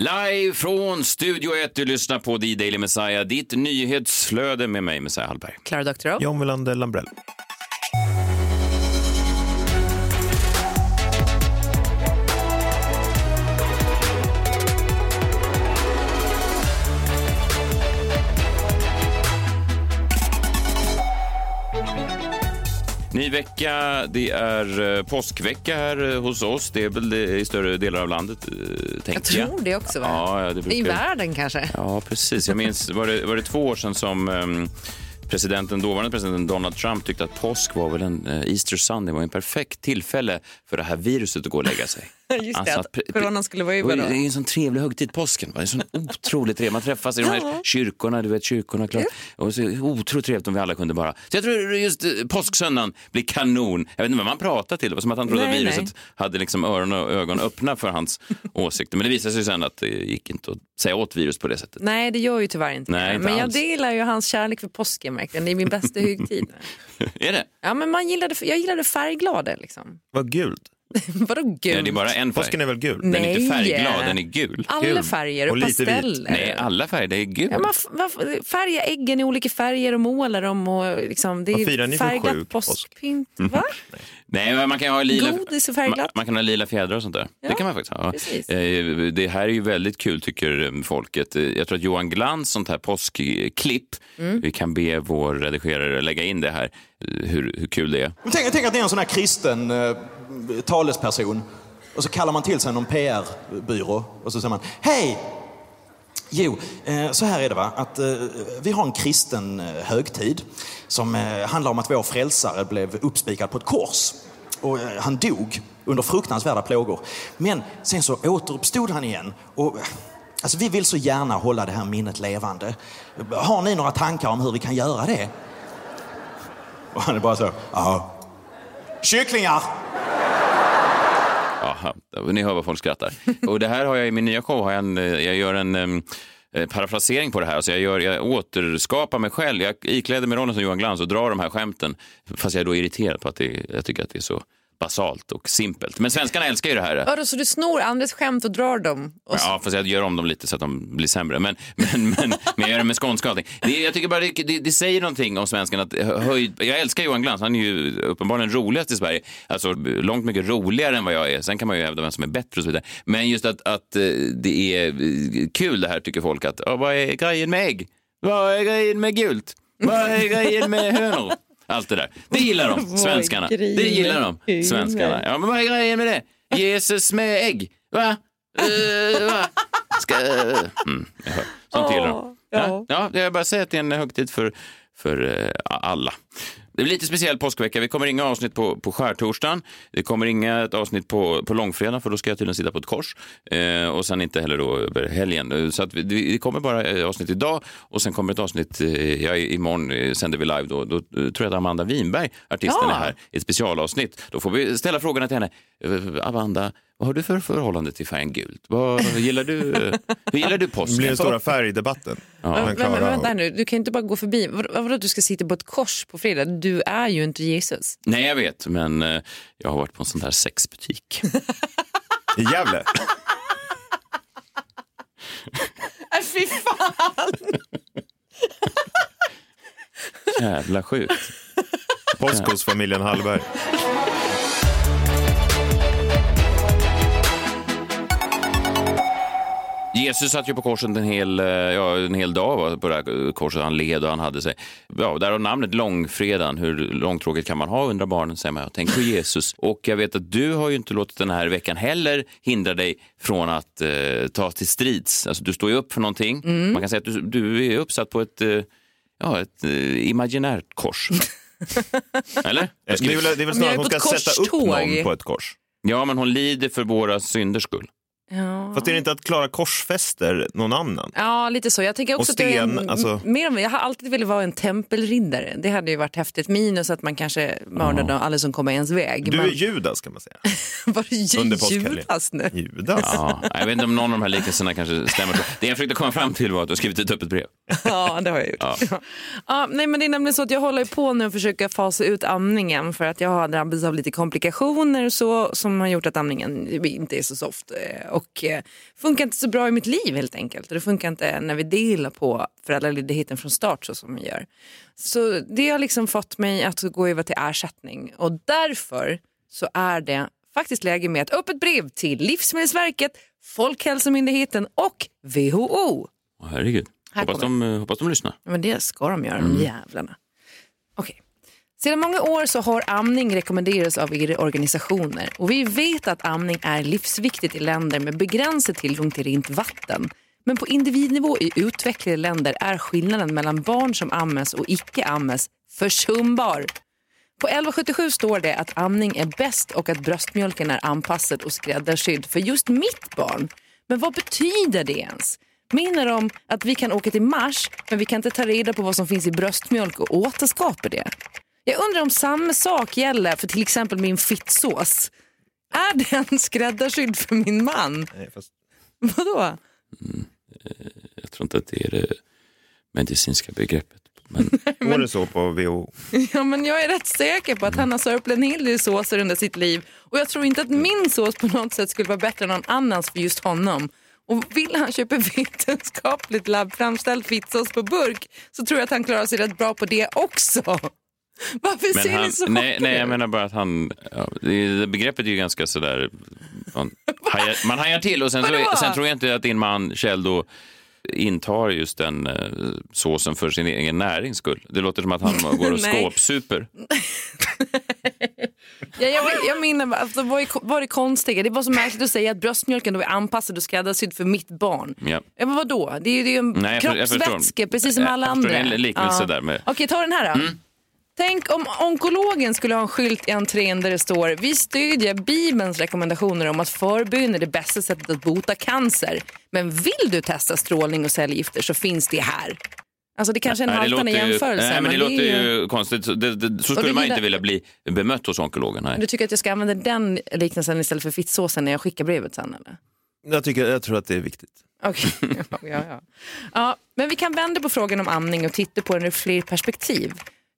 Live från Studio 1, du lyssnar på The Daily Messiah, ditt nyhetsflöde med mig, Messiah Hallberg. Klara Doktorow. John Wilander Lambrell. Ny vecka, det är eh, påskvecka här eh, hos oss. Det är väl i större delar av landet, eh, tänker Jag jag. tror det också. Va? Ja, det I brukar... världen kanske. Ja, precis. Jag minns, var det, var det två år sedan som ehm, presidenten, dåvarande presidenten Donald Trump tyckte att påsk var väl en Easter Sunday, var en perfekt tillfälle för det här viruset att gå och lägga sig. Just Alltså det, att coronan skulle vara Det över är då. ju en sån trevlig högtid, påsken. va? Det är så otroligt trevligt. Man träffas i de här kyrkorna, du vet kyrkorna. Klart. Och så otroligt trevligt om vi alla kunde bara... Så jag tror just eh, påsksöndagen blir kanon. Jag vet inte vad man pratar till. Det var som att han trodde Nej, att viruset hade liksom öron och ögon öppna för hans åsikter. Men det visade sig sen att det gick inte att säga åt virus på det sättet. Nej, det gör ju tyvärr inte Nej, det. inte Men jag alls. delar ju hans kärlek för påsken verkligen. Det är min bästa högtid. är det? Ja, men man gillade, jag gillade färgglada liksom. Vad gult. Vadå gult? Ja, det är bara en färg. Påsken är väl gul? Den är inte Nej. färgglad, den är gul. Alla gul. färger och, Och lite vit. pasteller. Nej, alla färger, det är gul. Ja, man f- man färgar äggen i olika färger och målar dem. Och liksom, det Vad firar är ni för sjuk påsk? påskpynt. Va? Nej, man kan ha lila... Godis och Man, färgglatt. man kan ha lila fjädrar och sånt där. det Ja, kan man faktiskt ha. precis. Eh, Det här är ju väldigt kul tycker eh, folket. Eh, Jag tror att Johan Glans sånt här påskklipp, Mm. vi kan be vår redigerare lägga in det här, hur, hur kul det är. Men Tänk, tänk att ni är en sån här kristen eh, talesperson och så kallar man till sig någon PR-byrå och så säger man Hej! Jo, eh, så här är det va, att eh, vi har en kristen eh, högtid som handlar om att vår frälsare blev uppspikad på ett kors. Och han dog under fruktansvärda plågor. Men sen så återuppstod han igen. Och, alltså, vi vill så gärna hålla det här minnet levande. Har ni några tankar om hur vi kan göra det? Och han är bara så, ja. Kycklingar! Ni hör vad folk skrattar. Och det här har jag i min nya show, har jag, en, eh, jag gör en um, parafrasering på det här. Alltså jag, gör, jag återskapar mig själv. Jag ikläder mig rollen som Johan Glans och drar de här skämten. Fast jag är då irriterad på att det, jag tycker att det är så basalt och simpelt. Men svenskarna älskar ju det här. Vadå, så du snor andres skämt och drar dem? Och så, Ja, fast jag gör om dem lite så att de blir sämre. Men, men, men, men jag gör det med skånska och allting. Det, jag tycker bara det, det, det säger någonting om svenskarna. Att höjd, jag älskar Johan Glans, han är ju uppenbarligen roligast i Sverige. Alltså långt mycket roligare än vad jag är. Sen kan man ju hävda vem som är bättre och så vidare. Men just att, att eh, det är eh, kul det här tycker folk. att Vad är grejen med ägg? Vad är grejen med gult? Vad är grejen med hönor? Allt det där. Det gillar de, svenskarna. Det gillar de, svenskarna. Ja, men vad är grejen med det? Jesus med ägg? Va? Eh, va? Ska... Mm, jag hör. Sånt gillar de. Ja, ja, jag bara säger att det är en högtid för, för eh, alla. Det blir lite speciell påskvecka. Vi kommer inga avsnitt på, på skärtorsdagen. Det kommer inga ett avsnitt på, på långfredag för då ska jag tydligen sitta på ett kors. Eh, och sen inte heller då över helgen. Så att vi, det kommer bara eh, avsnitt idag och sen kommer ett avsnitt, eh, ja, imorgon eh, sänder vi live då. Då eh, tror jag att Amanda Winberg, artisten, Ja. är här i ett specialavsnitt. Då får vi ställa frågorna till henne. Amanda, vad har du för förhållande till färgen gult? Vad gillar du, hur gillar du Det påsken? blir den stora färgdebatten. men, Men men, men, vänta nu, du kan inte bara gå förbi. Vad, vadå att du ska sitta på ett kors på fredag? Du är ju inte Jesus. Nej, jag vet, men eh, jag har varit på en sån där sexbutik. I Gävle? Äh, fy fan! Jävla sjukt. Påsk hos familjen Hallberg. Jesus satt ju på korset en hel, eh, ja, en hel dag va, på det här korset. Han led och han hade sig. Ja, där har namnet långfredagen. Hur långtråkigt kan man ha undrar barnen, säger man. Tänk på Jesus. Och jag vet att du har ju inte låtit den här veckan heller hindra dig från att eh, ta till strids. Alltså, du står ju upp för någonting. Man kan säga att du, du är uppsatt på ett, eh, ja, ett eh, imaginärt kors. Eller? Det är väl, det är väl jag snarare att hon ska ett sätta upp någon på ett kors. Ja, men hon lider för våra synders skull. Ja. Fast är det inte att Klara korsfäster någon annan? Ja, lite så. Jag tänker också sten, att är, alltså- mer om, jag har alltid velat vara en tempelriddare. Det hade ju varit häftigt. Minus att man kanske mördade alla som kommer i ens väg. Du är Men Judas kan man säga. var det under ju. Judas nu? Judas? Ja, jag vet inte om någon av de här liknelserna kanske stämmer. Det jag försökte komma fram till var att du har skrivit ett öppet brev. Ja, det har jag gjort. Ja. Ja, nej, men det är nämligen så att jag håller på nu att försöka fasa ut amningen för att jag har drabbats av lite komplikationer och så som har gjort att amningen inte är så soft eh, och eh, funkar inte så bra i mitt liv helt enkelt. Och det funkar inte när vi delar på föräldraledigheten från start så som vi gör. Så det har liksom fått mig att gå över till ersättning och därför så är det faktiskt läge med ett öppet brev till Livsmedelsverket, Folkhälsomyndigheten och WHO. Åh, herregud. Här Hoppas kommer de, eh, hoppas de lyssnar. Men det ska de göra, de jävlarna. Okej. Sedan många år så har amning rekommenderats av er organisationer och vi vet att amning är livsviktigt i länder med begränsad tillgång till rent vatten. Men på individnivå i utvecklade länder är skillnaden mellan barn som ammas och icke ammas försumbar. På 1177 står det att amning är bäst och att bröstmjölken är anpassad och skräddarsydd för just mitt barn. Men vad betyder det ens? Menar de att vi kan åka till Mars men vi kan inte ta reda på vad som finns i bröstmjölk och återskapa det? Jag undrar om samma sak gäller för till exempel min fittsås. Är den skräddarsydd för min man? Nej, fast... Vadå? Jag tror inte att det är det medicinska begreppet. Men Går det så på WHO? Ja, men jag är rätt säker på att han har sörplat en hel del såser under sitt liv och jag tror inte att min sås på något sätt skulle vara bättre än någon annans för just honom. Och vill han köpa vetenskapligt labbframställd fittsås på burk så tror jag att han klarar sig rätt bra på det också. Varför Men ser han, ni så nej, nej, jag menar bara att han... Ja, det, begreppet är ju ganska sådär... Man hajar, man hajar till och sen, så, sen tror jag inte att din man Kjell då intar just den eh, såsen för sin egen närings skull. Det låter som att han går och skåpsuper. Ja, jag, jag menar, alltså, vad, är, vad är det konstiga? Det är bara så märkligt att säga att bröstmjölken då är anpassad och skräddarsydd för mitt barn. Ja. Ja, vadå? Det är ju en Nej, jag jag förstår. kroppsvätska precis som Jag alla förstår. andra. Det är en liknelse där med- Okej, ta den här då. Tänk om onkologen skulle ha en skylt i entrén där det står vi stödjer Bibelns rekommendationer om att förebygga är det bästa sättet att bota cancer. Men vill du testa strålning och cellgifter så finns det här. Alltså det kanske är en Nej, det haltande ju, jämförelse. nej, men det är låter ju konstigt. Så Det, det, så skulle man gillar- inte vilja bli bemött hos onkologen. Nej. Du tycker att jag ska använda den liknelsen istället för fittsåsen när jag skickar brevet sen eller? Jag, tycker, jag tror att det är viktigt. Okej, ja, ja. ja, men vi kan vända på frågan om amning och titta på den ur fler perspektiv.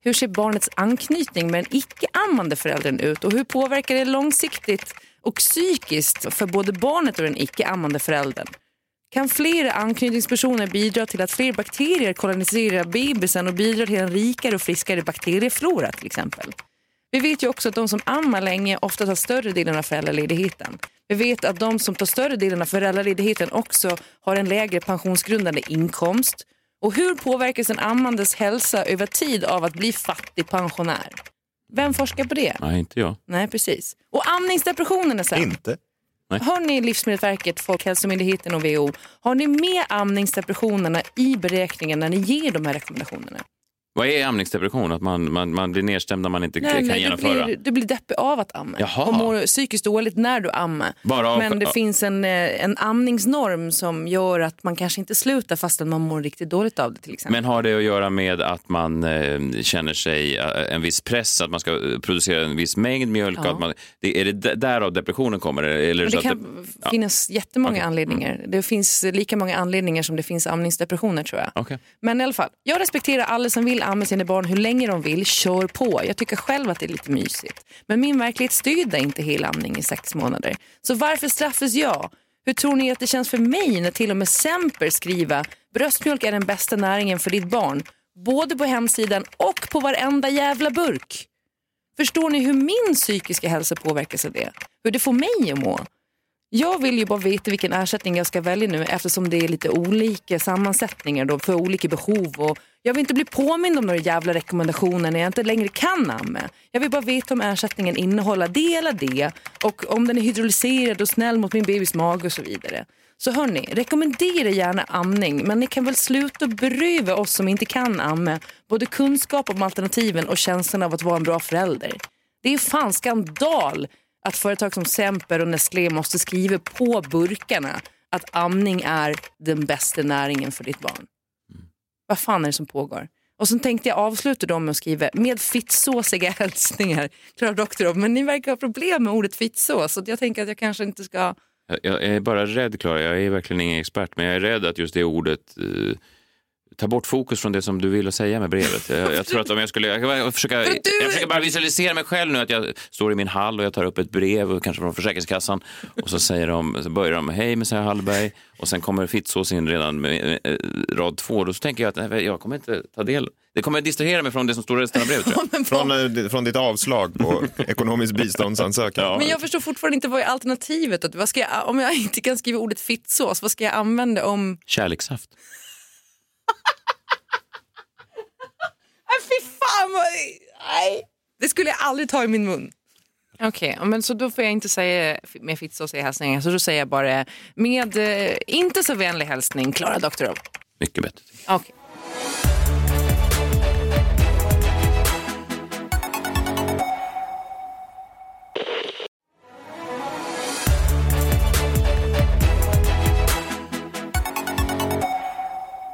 Hur ser barnets anknytning med den icke-ammande föräldern ut och hur påverkar det långsiktigt och psykiskt för både barnet och den icke-ammande föräldern? Kan flera anknytningspersoner bidra till att fler bakterier koloniserar bebisen och bidrar till en rikare och friskare bakterieflora till exempel? Vi vet ju också att de som ammar länge ofta tar större delen av föräldraledigheten. Vi vet att de som tar större delen av föräldraledigheten också har en lägre pensionsgrundande inkomst. Och hur påverkas en ammandes hälsa över tid av att bli fattig pensionär? Vem forskar på det? Nej, inte jag. Nej, precis. Och amningsdepressionerna sen? Inte? Har ni Livsmedelsverket, Folkhälsomyndigheten och WHO, har ni med amningsdepressionerna i beräkningen när ni ger de här rekommendationerna? Vad är amningsdepression? Att man, man, man blir nedstämd när man inte kan du, genomföra? blir, du blir deppig av att amma Jaha. och mår psykiskt dåligt när du ammar. Bara Men det finns en, eh, en amningsnorm som gör att man kanske inte slutar fastän man mår riktigt dåligt av det till exempel. Men har det att göra med att man eh, känner sig eh, en viss press, att man ska producera en viss mängd mjölk? Ja. Att man, det, är det därav depressionen kommer? Eller Men så det att kan ja. finnas jättemånga. Mm. anledningar. Det finns lika många anledningar som det finns amningsdepressioner tror jag. Okej. Men i alla fall, jag respekterar alla som vill amma sina barn hur länge de vill. Kör på. Jag tycker själv att det är lite mysigt. Men min verklighet styrde inte helamning i sex månader. Så varför straffas jag? Hur tror ni att det känns för mig när till och med Semper skriver bröstmjölk är den bästa näringen för ditt barn. Både på hemsidan och på varenda jävla burk. Förstår ni hur min psykiska hälsa påverkas av det? Hur det får mig att må? Jag vill ju bara veta vilken ersättning jag ska välja nu eftersom det är lite olika sammansättningar då för olika behov. Och jag vill inte bli påmind om några jävla rekommendationer när jag inte längre kan amma. Jag vill bara veta om ersättningen innehåller det eller det och om den är hydrolyserad och snäll mot min bebis mage och så vidare. Så hörni, rekommendera gärna amning men ni kan väl sluta beröva oss som inte kan amma både kunskap om alternativen och känslan av att vara en bra förälder. Det är fan skandal att företag som Semper och Nestlé måste skriva på burkarna att amning är den bästa näringen för ditt barn. Vad fan är det som pågår? Och sen tänkte jag avsluta dem med att skriva med fittsåsiga hälsningar. Klara Doktorov, men ni verkar ha problem med ordet fittsås så jag tänker att jag kanske inte ska... Jag, jag är bara rädd, Klara, jag är verkligen ingen expert, men jag är rädd att just det ordet eh, tar bort fokus från det som du ville säga med brevet. Jag, jag tror att om jag skulle, jag, försöka, du- jag försöker bara visualisera mig själv nu att jag står i min hall och jag tar upp ett brev, och kanske från Försäkringskassan, och så säger de, så börjar de, hej Messiah Hallberg, och sen kommer Fittsås in redan med eh, rad två, då så tänker jag att nej, jag kommer inte ta del, det kommer att distrahera mig från det som står i resten av brevet jag. Från, eh, från ditt avslag på ekonomisk biståndsansökan. Ja. Men jag förstår fortfarande inte vad är alternativet. Att, vad ska jag, om jag inte kan skriva ordet fittsås, vad ska jag använda om... Kärlekssaft. Nej, fy fan vad... Nej. Det skulle jag aldrig ta i min mun. Okej, men så då får jag inte säga med fittsåsiga hälsningar. Så då säger jag bara med eh, inte så vänlig hälsning, Klara Doktorov. Mycket bättre. Okej.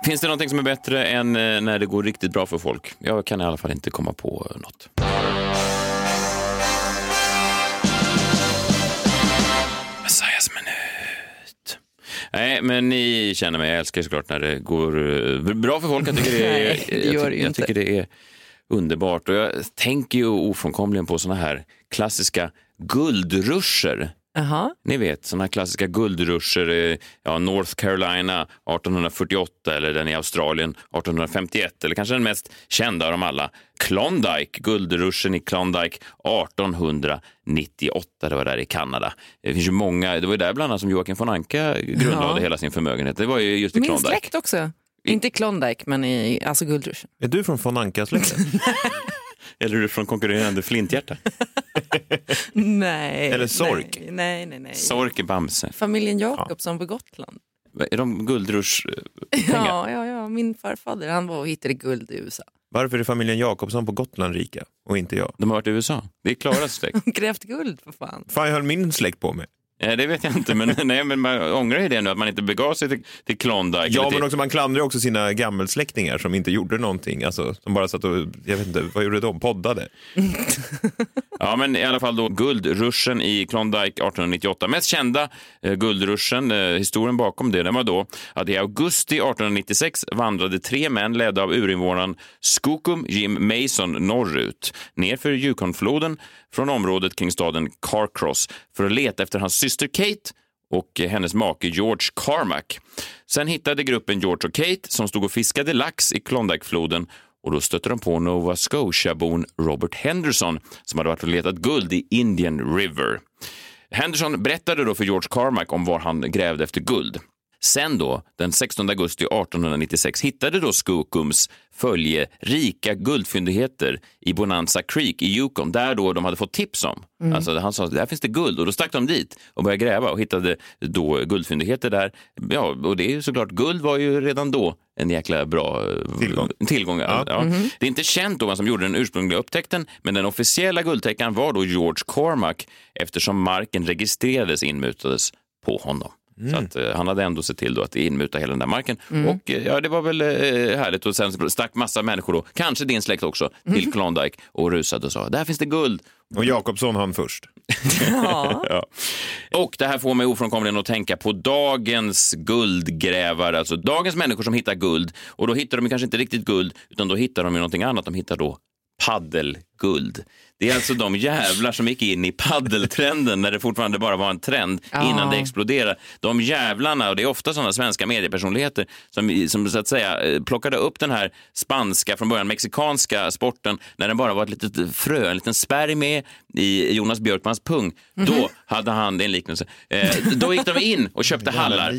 Finns det någonting som är bättre än eh, när det går riktigt bra för folk? Jag kan i alla fall inte komma på något. Messiahs minut. Nej, men ni känner mig. Jag älskar såklart när det går eh, bra för folk. Jag tycker det är, Nej, det jag, gör det jag inte. tycker det är underbart. Och jag tänker ju ofrånkomligen på såna här klassiska guldruscher. Jaha. Ni vet, sådana klassiska guldruscher, ja, North Carolina 1848 eller den i Australien 1851 eller kanske den mest kända av dem alla, Klondike, guldruschen i Klondike 1898, det var där i Kanada. Det finns ju många, det var ju där bland annat som Joakim von Anka grundlade Ja. hela sin förmögenhet. Det var ju just i Min Klondike. släkt också. Inte Klondike, men i, alltså guldruschen. Är du från von Anka-släkten? Eller är du från konkurrerande Flinthjärta? Nej. Eller Sork. Nej, nej, nej. nej. Sork i Bamse. Familjen Jakobsson på Gotland. Är de guldrushpengar? Ja, ja, ja, min farfader han var och hittade guld i USA. Varför är familjen Jakobsson på Gotland rika och inte jag? De har varit i USA. Det är Klaras släkt. Grävt guld för fan. fan höll min släkt på med? Ja, det vet jag inte, men, nej, men man ångrar ju det nu att man inte begav sig till, till Klondike. Ja, men också, man klandrar ju också sina gammelsläktingar som inte gjorde någonting. Alltså, som bara satt och, jag vet inte, vad gjorde de? Poddade? Ja, men i alla fall då guldruschen i Klondike 1898. Mest kända eh, guldruschen, eh, historien bakom det, den var då att i augusti 1896 vandrade tre män ledda av urinvånaren Skookum Jim Mason norrut, nerför Yukonfloden från området kring staden Carcross för att leta efter hans syster Kate och hennes make George Carmack. Sen hittade gruppen George och Kate som stod och fiskade lax i Klondikefloden och då stötte de på Nova Scotia-bon Robert Henderson som hade varit och letat guld i Indian River. Henderson berättade då för George Carmack om var han grävde efter guld. Sen då, den 16 augusti 1896, hittade då Skookums följe rika guldfyndigheter i Bonanza Creek i Yukon, där då de hade fått tips om. Alltså han sa att där finns det guld och då stack de dit och började gräva och hittade då guldfyndigheter där. Ja, och det är ju såklart, guld var ju redan då en jäkla bra eh, Tillgång. tillgång ja. Ja. Det är inte känt då vem som gjorde den ursprungliga upptäckten, men den officiella guldtäckaren var då George Cormack eftersom marken registrerades inmutades på honom. Så att, eh, han hade ändå sett till då att inmuta hela den där marken. Och eh, ja, det var väl eh, härligt. Och sen stack massa människor då, kanske din släkt också, till Klondike och rusade och sa där finns det guld. Och Jakobsson han först. Ja. Ja. Och det här får mig ofrånkomligen att tänka på dagens guldgrävare, alltså dagens människor som hittar guld. Och då hittar de kanske inte riktigt guld, utan då hittar de ju någonting annat. De hittar då paddelguld. Det är alltså de jävlar som gick in i paddeltrenden när det fortfarande bara var en trend Ja. innan det exploderade. De jävlarna, och det är ofta sådana svenska mediepersonligheter som, som så att säga eh, plockade upp den här spanska, från början mexikanska sporten när den bara var ett litet frö, en liten spermie i Jonas Björkmans pung. Då hade han, det är en liknelse, eh, då gick de in och köpte hallar.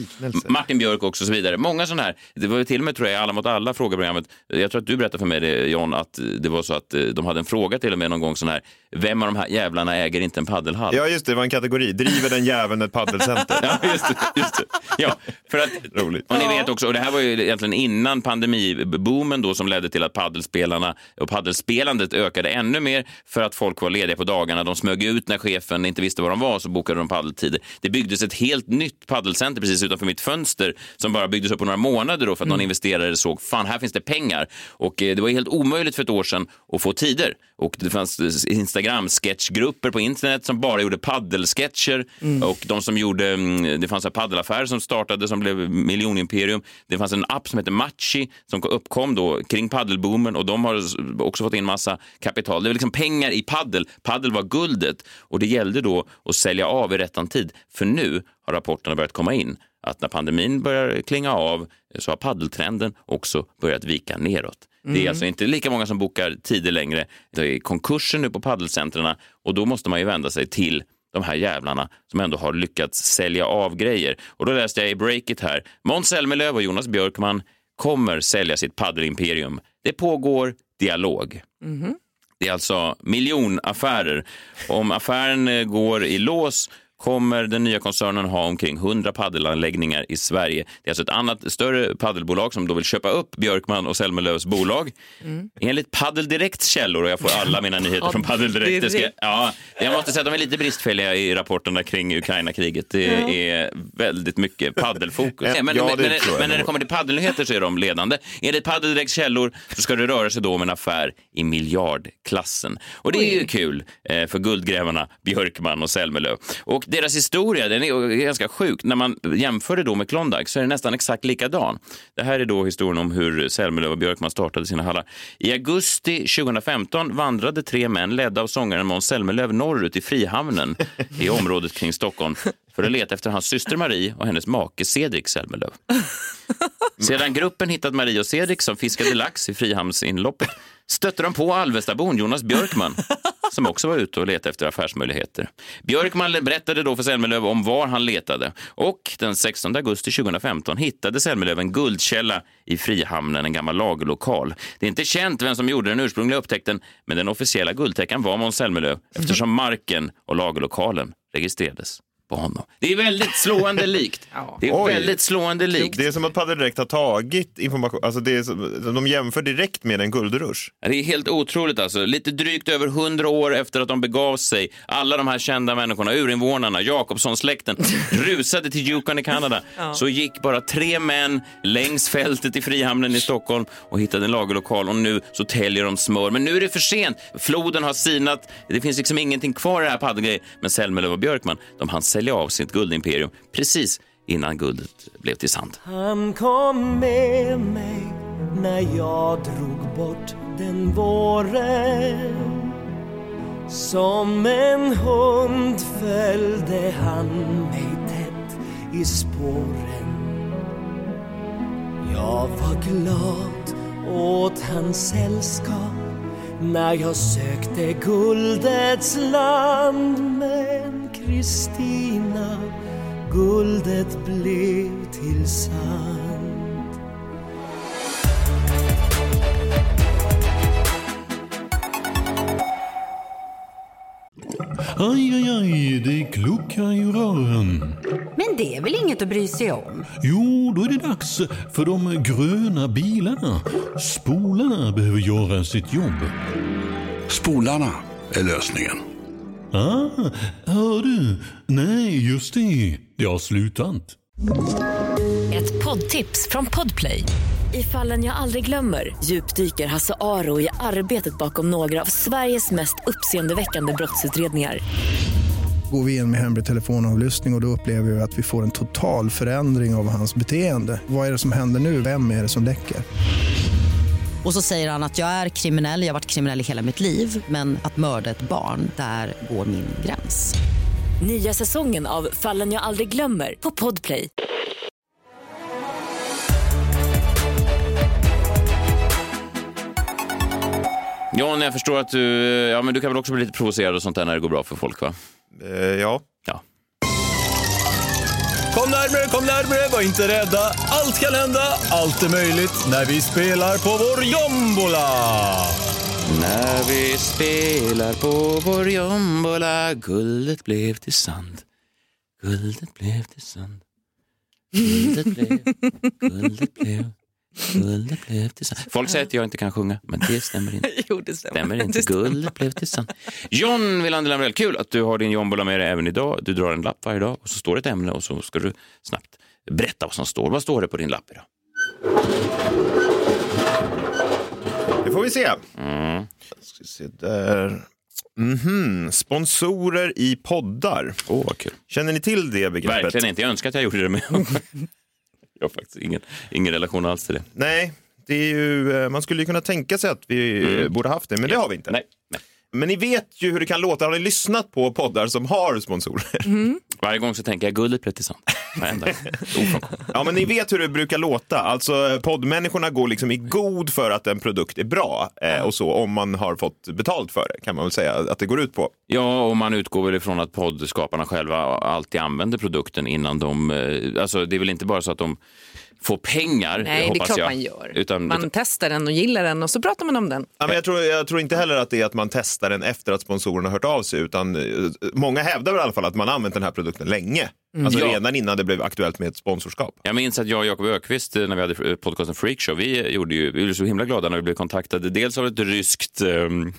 Martin Björk också och så vidare. Många sådana här. Det var till och med tror jag Alla mot alla frågeprogrammet. Jag tror att du berättade för mig det John, att det var så att eh, de hade en fråga fråga till och med någon gång sån här, vem av de här jävlarna äger inte en paddelhall? Ja, just det, det var en kategori. Driver den jäveln ett paddelcenter? Ja, just det. Just det. Ja, för att, Roligt. Och ni vet också, och det här var ju egentligen innan pandemiboomen då som ledde till att paddelspelarna och paddelspelandet ökade ännu mer för att folk var lediga på dagarna. De smög ut när chefen inte visste var de var så bokade de paddeltider. Det byggdes ett helt nytt paddelcenter precis utanför mitt fönster som bara byggdes upp på några månader då för att någon investerare såg fan här finns det pengar och eh, det var helt omöjligt för ett år sedan att få tider och det fanns Instagram-sketchgrupper på internet som bara gjorde paddelsketcher och de som gjorde, mm, det fanns en paddelaffär som startade som blev miljonimperium. Det fanns en app som heter Matchi som uppkom då kring paddelboomen och de har också fått in massa kapital. Det var liksom pengar i paddel. Paddel var guldet och det gällde då att sälja av i rättan tid. För nu har rapporterna börjat komma in att när pandemin börjar klinga av så har paddeltrenden också börjat vika neråt. Det är alltså inte lika många som bokar tider längre. Det är konkurser nu på paddelcentren och då måste man ju vända sig till de här jävlarna som ändå har lyckats sälja av grejer. Och då läste jag i Breakit här, Måns Zelmerlöw och Jonas Björkman kommer sälja sitt paddelimperium. Det pågår dialog. Det är alltså miljonaffärer. Om affären eh, går i lås kommer den nya koncernen ha omkring 100 paddelanläggningar i Sverige. Det är alltså ett annat större paddelbolag som då vill köpa upp Björkman och Selmelövs bolag. Enligt Paddel Direkts källor, och jag får alla mina nyheter från Paddel Direkt. Det ska, ja, jag måste säga att de är lite bristfälliga i rapporterna kring Ukraina-kriget. Det är väldigt mycket paddelfokus. Ja, men, ja, men, men, men när det kommer till paddelnyheter så är de ledande. Enligt Paddel Direkts källor så ska det röra sig då om en affär i miljardklassen. Och det är ju kul eh, för guldgrävarna Björkman och Selmelöv. Och deras historia den är ganska sjuk. När man jämför det då med Klondike så är det nästan exakt likadan. Det här är då historien om hur Selmelöv och Björkman startade sina hallar. I augusti 2015 vandrade tre män ledda av sångaren Måns Zelmerlöw norrut i Frihamnen i området kring Stockholm för att leta efter hans syster Marie och hennes make Cedric Zelmerlöw. Sedan gruppen hittat Marie och Cedric som fiskade lax i Frihamnsinloppet stötte de på Alvestabon Jonas Björkman som också var ute och letade efter affärsmöjligheter. Björkman berättade då för Selmelöv om var han letade och den 16 augusti 2015 hittade Selmelöv en guldkälla i Frihamnen, en gammal lagerlokal. Det är inte känt vem som gjorde den ursprungliga upptäckten men den officiella guldtäckaren var Måns Zelmerlöw eftersom marken och lagerlokalen registrerades på honom. Det är väldigt slående likt. Det är Oj. väldigt slående likt. Det är som att Padel Direkt har tagit information, alltså det är som, de jämför direkt med en guldrush. Det är helt otroligt alltså. Lite drygt över hundra år efter att de begav sig, alla de här kända människorna, urinvånarna, Jakobsson-släkten, rusade till Yukon i Kanada. Så gick bara tre män längs fältet i Frihamnen i Stockholm och hittade en lagerlokal och nu så täljer de smör. Men nu är det för sent. Floden har sinat. Det finns liksom ingenting kvar i det här paddelgrejen. Men Selmelöv och Björkman, de hann sälja av sitt guldimperium precis innan guldet blev till sand. Han kom med mig när jag drog bort den våren Som en hund följde han mig tätt i spåren Jag var glad åt hans sällskap när jag sökte guldets land Men Kristina, guldet blev till sand Aj, aj, aj, det kluckar i rören. Men det är väl inget att bry sig om? Jo, då är det dags för de gröna bilarna. Spolarna behöver göra sitt jobb. Spolarna är lösningen. Ah, hör du? Nej, just det. Det har slutat. Ett poddtips från Podplay. I fallen jag aldrig glömmer djupdyker Hasse Aro i arbetet bakom några av Sveriges mest uppseendeväckande brottsutredningar. Går vi in med hemlig telefonavlyssning och, och då upplever vi att vi får en total förändring av hans beteende. Vad är det som händer nu? Vem är det som läcker? Och så säger han att jag är kriminell, jag har varit kriminell i hela mitt liv men att mörda ett barn, där går min gräns. Nya säsongen av Fallen jag aldrig glömmer på Podplay. John, jag förstår att du, ja, men du kan väl också bli lite provocerad och sånt där när det går bra för folk, va? Eh, ja. Kom närmre, kom närmre, var inte rädda. Allt kan hända, allt är möjligt när vi spelar på vår jombola. När vi spelar på vår jombola Guldet blev till sand Guldet blev till sand Guldet blev, guldet blev Guldet blev till sand. Folk säger att jag inte kan sjunga, men det stämmer inte. jo, det stämmer. stämmer inte. Det stämmer. Guldet blev till sand. John Wilander Lambrell, kul att du har din jombola med dig även idag. Du drar en lapp varje dag och så står det ett ämne och så ska du snabbt berätta vad som står. Vad står det på din lapp idag? Det får vi se. Mm. Ska se där. Mhm, Sponsorer i poddar. Åh, vad kul. Känner ni till det begreppet? Verkligen inte. Jag önskar att jag gjorde det med. jag har faktiskt ingen, ingen relation alls till det. Nej, det är ju, eh, man skulle ju kunna tänka sig att vi eh, borde haft det, men det har vi inte. Nej. nej. Men ni vet ju hur det kan låta. Har ni lyssnat på poddar som har sponsorer? Varje gång så tänker jag guldet gång. Ofrånkomligt. Ja, men ni vet hur det brukar låta. Alltså, poddmänniskorna går liksom i god för att en produkt är bra eh, och så, om man har fått betalt för det, kan man väl säga att det går ut på. Ja, och man utgår väl ifrån att poddskaparna själva alltid använder produkten innan de... eh, Alltså, det är väl inte bara så att de får pengar, Nej, det är hoppas klart jag. man gör. Utan, Man testar den och gillar den och så pratar man om den. Ja, men jag, tror, jag tror inte heller att det är att man testar den efter att sponsorerna har hört av sig, utan eh, många hävdar i alla fall att man har använt den här produkten länge. Alltså Ja. redan innan det blev aktuellt med ett sponsorskap. Jag minns att jag och Jakob Ökvist när vi hade podcasten Freakshow, vi, gjorde ju, vi blev så himla glada när vi blev kontaktade dels av ett ryskt um,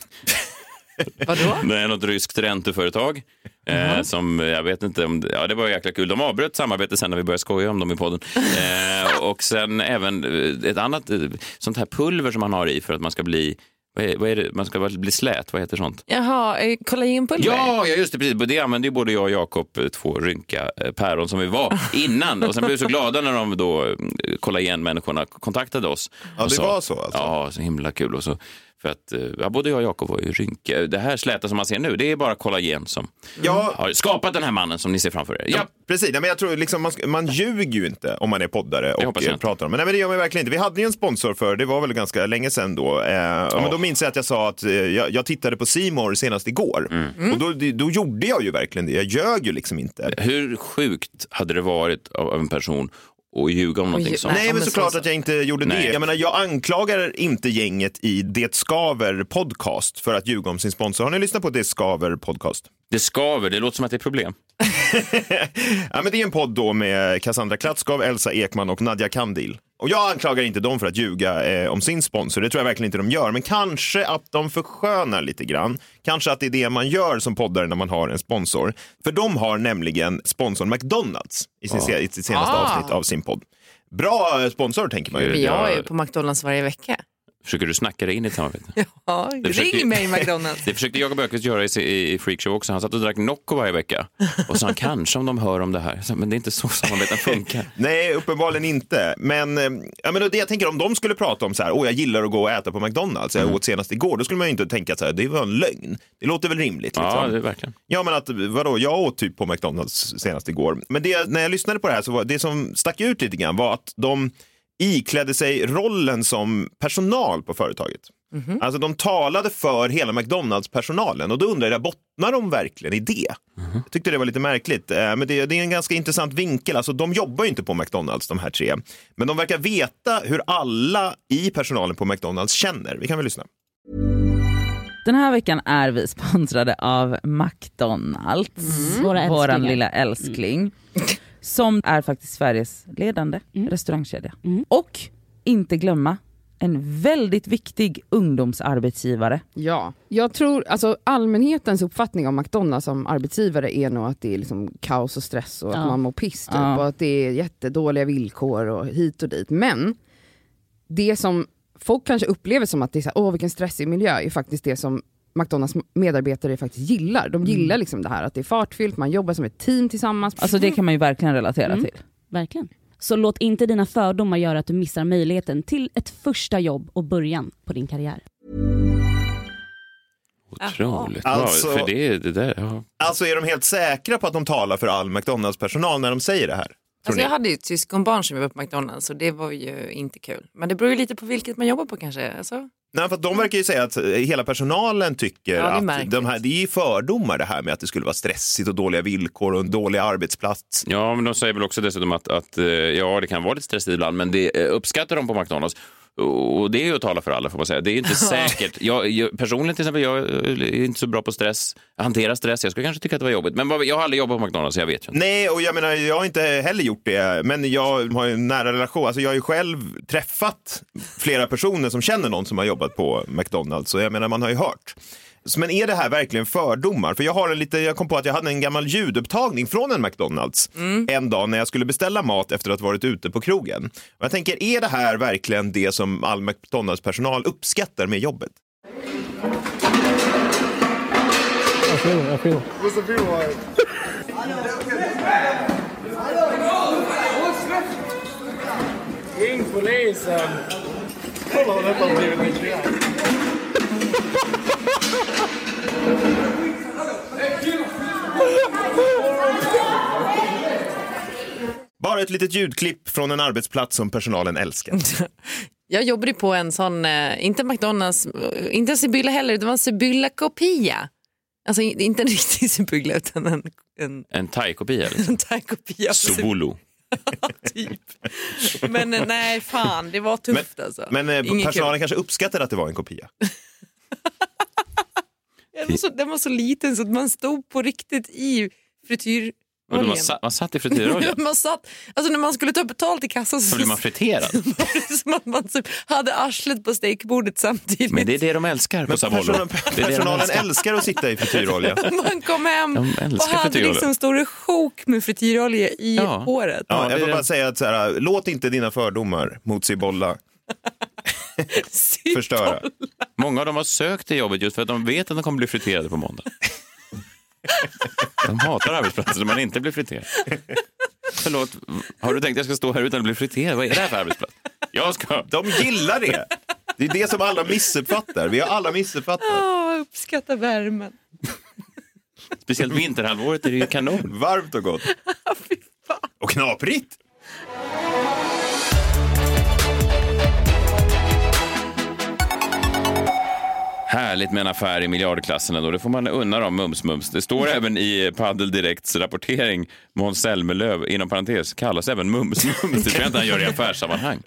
Vadå? Nej, något ryskt ränteföretag. Eh, som jag vet inte om, ja det var jäkla kul. De avbröt samarbetet sen när vi började skoja om dem i podden. Eh, och sen även eh, ett annat eh, sånt här pulver som man har i för att man ska bli, vad är, vad är det, man ska bli slät, vad heter sånt? Jaha, kollagenpulver? Ja, ja, just det. Precis. Det använde ju både jag och Jakob, två rynka päron som vi var innan. Och sen blev vi så glada när de då, kollagenmänniskorna kontaktade oss. Ja, det sa- var så alltså? Ja, så himla kul. Och så, för att, eh, ja, både jag och Jakob var ju rynka. Det här släta som man ser nu, det är bara kollagen som Ja. har skapat den här mannen som ni ser framför er. Ja, Ja, precis. Ja, men jag tror liksom man, man ljuger ju inte om man är poddare och eh, pratar om. Men, nej, men det gör man verkligen inte. Vi hade ju en sponsor för, det var väl ganska länge sedan då. Eh, ja. Men då minns jag att jag sa att eh, jag, jag tittade på Simor senast igår. Mm. Och då, då gjorde jag ju verkligen det. Jag ljög ju liksom inte. Hur sjukt hade det varit av en person att ljuga om någonting ju- sånt? Nej, men såklart så- att jag inte gjorde Nej. det. Jag menar, jag anklagar inte gänget i Det Skaver podcast för att ljuga om sin sponsor. Har ni lyssnat på Det Skaver podcast? Det skaver, det låter som att det är problem. Ja, men det är en podd då med Cassandra Klatskov, Elsa Ekman och Nadja Kandil. Och jag anklagar inte dem för att ljuga eh, om sin sponsor, det tror jag verkligen inte de gör. Men kanske att de förskönar lite grann. Kanske att det är det man gör som poddare när man har en sponsor. För de har nämligen sponsorn McDonalds i, sin, i sitt senaste Ah. avsnitt av sin podd. Bra eh, sponsor tänker man ju. Jag är ju på McDonalds varje vecka. Försöker du snacka dig in i ett samarbete? Ja, försöker- ring mig McDonalds. Det försökte Jakob Öqvist göra i, i, i Freakshow också. Han satt och drack Nocco varje vecka. Och sa han kanske om de hör om det här. Sa, Men det är inte så samarbeten funkar. Nej, uppenbarligen inte. Men, eh, ja, men det jag tänker om de skulle prata om så här, åh jag gillar att gå och äta på McDonalds, Mm. jag åt senast igår, då skulle man ju inte tänka att så här, det var en lögn. Det låter väl rimligt. Liksom. Ja, det är verkligen. Ja, men att vadå, jag åt typ på McDonalds senast igår. Men det, när jag lyssnade på det här så var det som stack ut lite grann var att de iklädde sig rollen som personal på företaget. Alltså de talade för hela McDonalds-personalen och då undrar jag, bottnar de verkligen i det? Jag tyckte det var lite märkligt, Eh, men det, det är en ganska intressant vinkel. Alltså de jobbar ju inte på McDonalds de här tre, men de verkar veta hur alla i personalen på McDonalds känner. Vi kan väl lyssna. Den här veckan är vi sponsrade av McDonalds, Våra våran lilla älskling, som är faktiskt Sveriges ledande restaurangkedja. Och inte glömma, en väldigt viktig ungdomsarbetsgivare. Ja, jag tror alltså allmänhetens uppfattning om McDonalds som arbetsgivare är nog att det är liksom kaos och stress och Ja. att man mår piss typ, Ja. och att det är jättedåliga villkor och hit och dit. Men det som folk kanske upplever som att det är så här, åh vilken stressig miljö är faktiskt det som McDonalds medarbetare faktiskt gillar. De gillar liksom det här att det är fartfyllt, man jobbar som ett team tillsammans. Alltså det kan man ju verkligen relatera Mm. till. Verkligen. Så låt inte dina fördomar göra att du missar möjligheten till ett första jobb och början på din karriär. Otroligt. Alltså- Ja, för det, det där, ja. Alltså är de helt säkra på att de talar för all McDonalds-personal när de säger det här? Alltså jag hade ju ett syskonbarn som jobbade på McDonalds och det var ju inte kul. Men det beror ju lite på vilket man jobbar på kanske. Alltså, Nej, för de verkar ju säga att eh, hela personalen tycker Ja, att de här, det är fördomar det här med att det skulle vara stressigt och dåliga villkor och en dålig arbetsplats. Ja, men de säger väl också dessutom att, att eh, ja, det kan vara lite stressigt ibland, men det eh, uppskattar de på McDonalds. Och det är ju att tala för alla får man säga. Det är inte säkert. Jag, jag, personligen till exempel, jag är inte så bra på stress, hantera stress. Jag skulle kanske tycka att det var jobbigt. Men vad- jag har aldrig jobbat på McDonalds, så jag vet ju inte. Nej, och jag menar, jag har inte heller gjort det, men jag har ju en nära relation. Alltså, jag har ju själv träffat flera personer som känner någon som har jobbat på McDonalds, så jag menar, man har ju hört. Men är det här verkligen fördomar? För jag, har en lite, jag kom på att jag hade en gammal ljudupptagning från en McDonalds en dag när jag skulle beställa mat efter att ha varit ute på krogen. Och jag tänker, är det här verkligen det som all McDonalds-personal uppskattar med jobbet? Ring polisen! Kolla vad detta har blivit rekryterad. Bara ett litet ljudklipp från en arbetsplats som personalen älskar. Jag jobbade på en sån, eh, inte McDonalds, eh, inte en Sibylla heller, det var en Sibylla-kopia. Alltså in- inte en riktig Sibylla utan en, en, En thai-kopia? Liksom. en thai-kopia. Subulu. Men eh, nej, fan, det var tufft alltså. Men Ingen personalen kul. kanske uppskattar att det var en kopia. Den var, så, den var så liten så att man stod på riktigt i frityroljan. Och man, sa, man satt i frityrolja. man satt, alltså när man skulle ta betalt i kassan Så så blir man friterad. som att man typ hade arslet på steakbordet samtidigt. Men det är det de älskar på Men Savolo. personalen, Det är det de personalen älskar att sitta i frityrolja. Man kom hem och hade liksom stora sjok med frityrolja i Ja. håret. Ja, jag det. bara säga att så här, låt inte dina fördomar mot Cibolla förstöra. Många av dem har sökt det jobbet just för att de vet att de kommer bli friterade på måndag. De hatar arbetsplatser där man inte blir friterad. Förlåt, har du tänkt att jag ska stå här utan att bli friterad? Vad är det här för arbetsplats? Jag ska... De gillar det. Det är det som alla missuppfattar. Vi har alla missuppfattat. Åh, uppskatta värmen. Speciellt vinterhalvåret är det ju kanon. Varmt och gott. Och knaprigt. Härligt med en affär i miljardklassen ändå. Det får man unna dem, mums mums. Det står även i Padel Direkts rapportering, Måns Zelmerlöw, inom parentes, kallas även mums mums. Det tror jag inte han gör i affärssammanhang.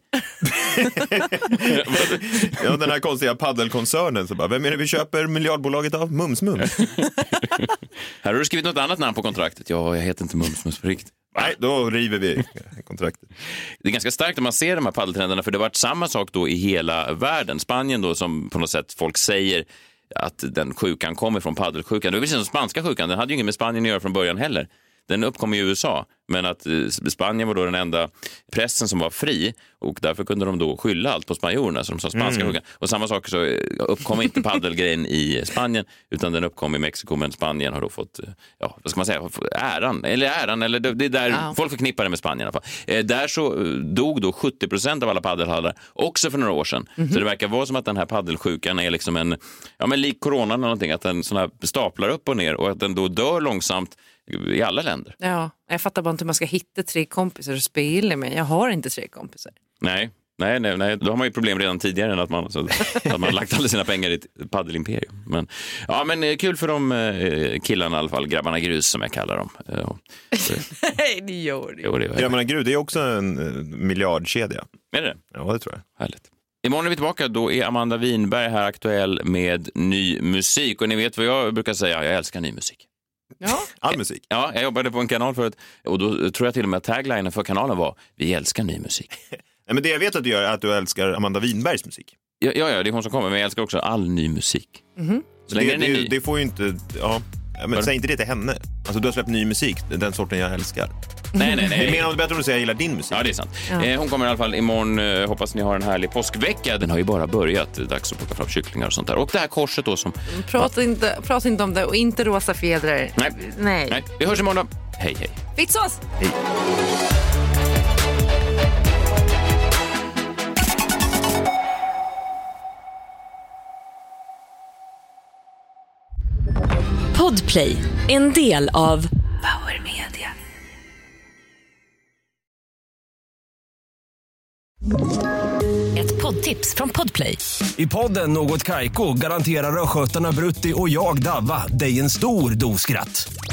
Ja, den här konstiga paddelkoncernen. Så bara, vem är det vi köper miljardbolaget av? Mums Mums. Här har du skrivit något annat namn på kontraktet. Ja, jag heter inte mums mums på riktigt. Nej, då river vi kontraktet. Det är ganska starkt när man ser de här paddeltrenderna för det har varit samma sak då i hela världen. Spanien då som på något sätt folk säger att den sjukan kommer från paddelsjukan. Det är precis som spanska sjukan, den hade ju inget med Spanien att göra från början heller. Den uppkom i USA, men att eh, Spanien var då den enda pressen som var fri och därför kunde de då skylla allt på spanjorerna, så de sa spanska Mm. Och samma sak så eh, uppkom inte paddelgrejen i Spanien, utan den uppkom i Mexiko, men Spanien har då fått, eh, ja, vad ska man säga, äran, eller äran, eller det, är där Ja. folk förknippar det med Spanien i alla fall. Eh, där så dog då 70 procent av alla paddelhallar, också för några år sedan. Så det verkar vara som att den här paddelsjukan är liksom en, ja men lik corona eller någonting, att den såna här staplar upp och ner och att den då dör långsamt i alla länder. Ja, jag fattar bara inte hur man ska hitta tre kompisar att spela med. Jag har inte tre kompisar. Nej. Nej, nej, nej, då har man ju problem redan tidigare än att man, så, att man har lagt alla sina pengar i ett paddelimperium. Men, ja, men eh, kul för de eh, killarna i alla fall, grabbarna grus som jag kallar dem. Eh, Nej, det gör det Jo, det Grabbarna Grud det är också en miljardkedja. Är det Ja, det tror jag. Härligt. Imorgon är vi tillbaka. Då är Amanda Winberg här aktuell med ny musik. Och ni vet vad jag brukar säga, jag älskar ny musik. Ja. All musik. Ja, jag jobbade på en kanal förut och då tror jag till och med att taglinen för kanalen var Vi älskar ny musik. Nej, men det jag vet att du gör är att du älskar Amanda Winbergs musik. Ja, ja, ja, det är hon som kommer, men jag älskar också all ny musik. Så länge Det, den är det, ny. det får ju inte... Ja. Ja, men säg inte det till henne. Alltså, du har släppt ny musik, den sorten jag älskar. Nej, nej, nej. Det är mer om det bättre om du säger jag gillar din musik. Ja, det är sant. Ja. Eh, hon kommer i alla fall imorgon. Eh, hoppas ni har en härlig påskvecka. Den har ju bara börjat. Dags att plocka fram kycklingar och sånt där. Och det här korset då som... Prata inte, prata inte om det och inte rosa fjädrar. Nej. Nej. Nej, vi hörs imorgon då. Hej, hej. Fittsås! Podplay, en del av Power Media. Ett poddtips från Podplay. I podden Något Kaiko garanterar östgötarna Brutti och jag, Davva, dig en stor dos skratt.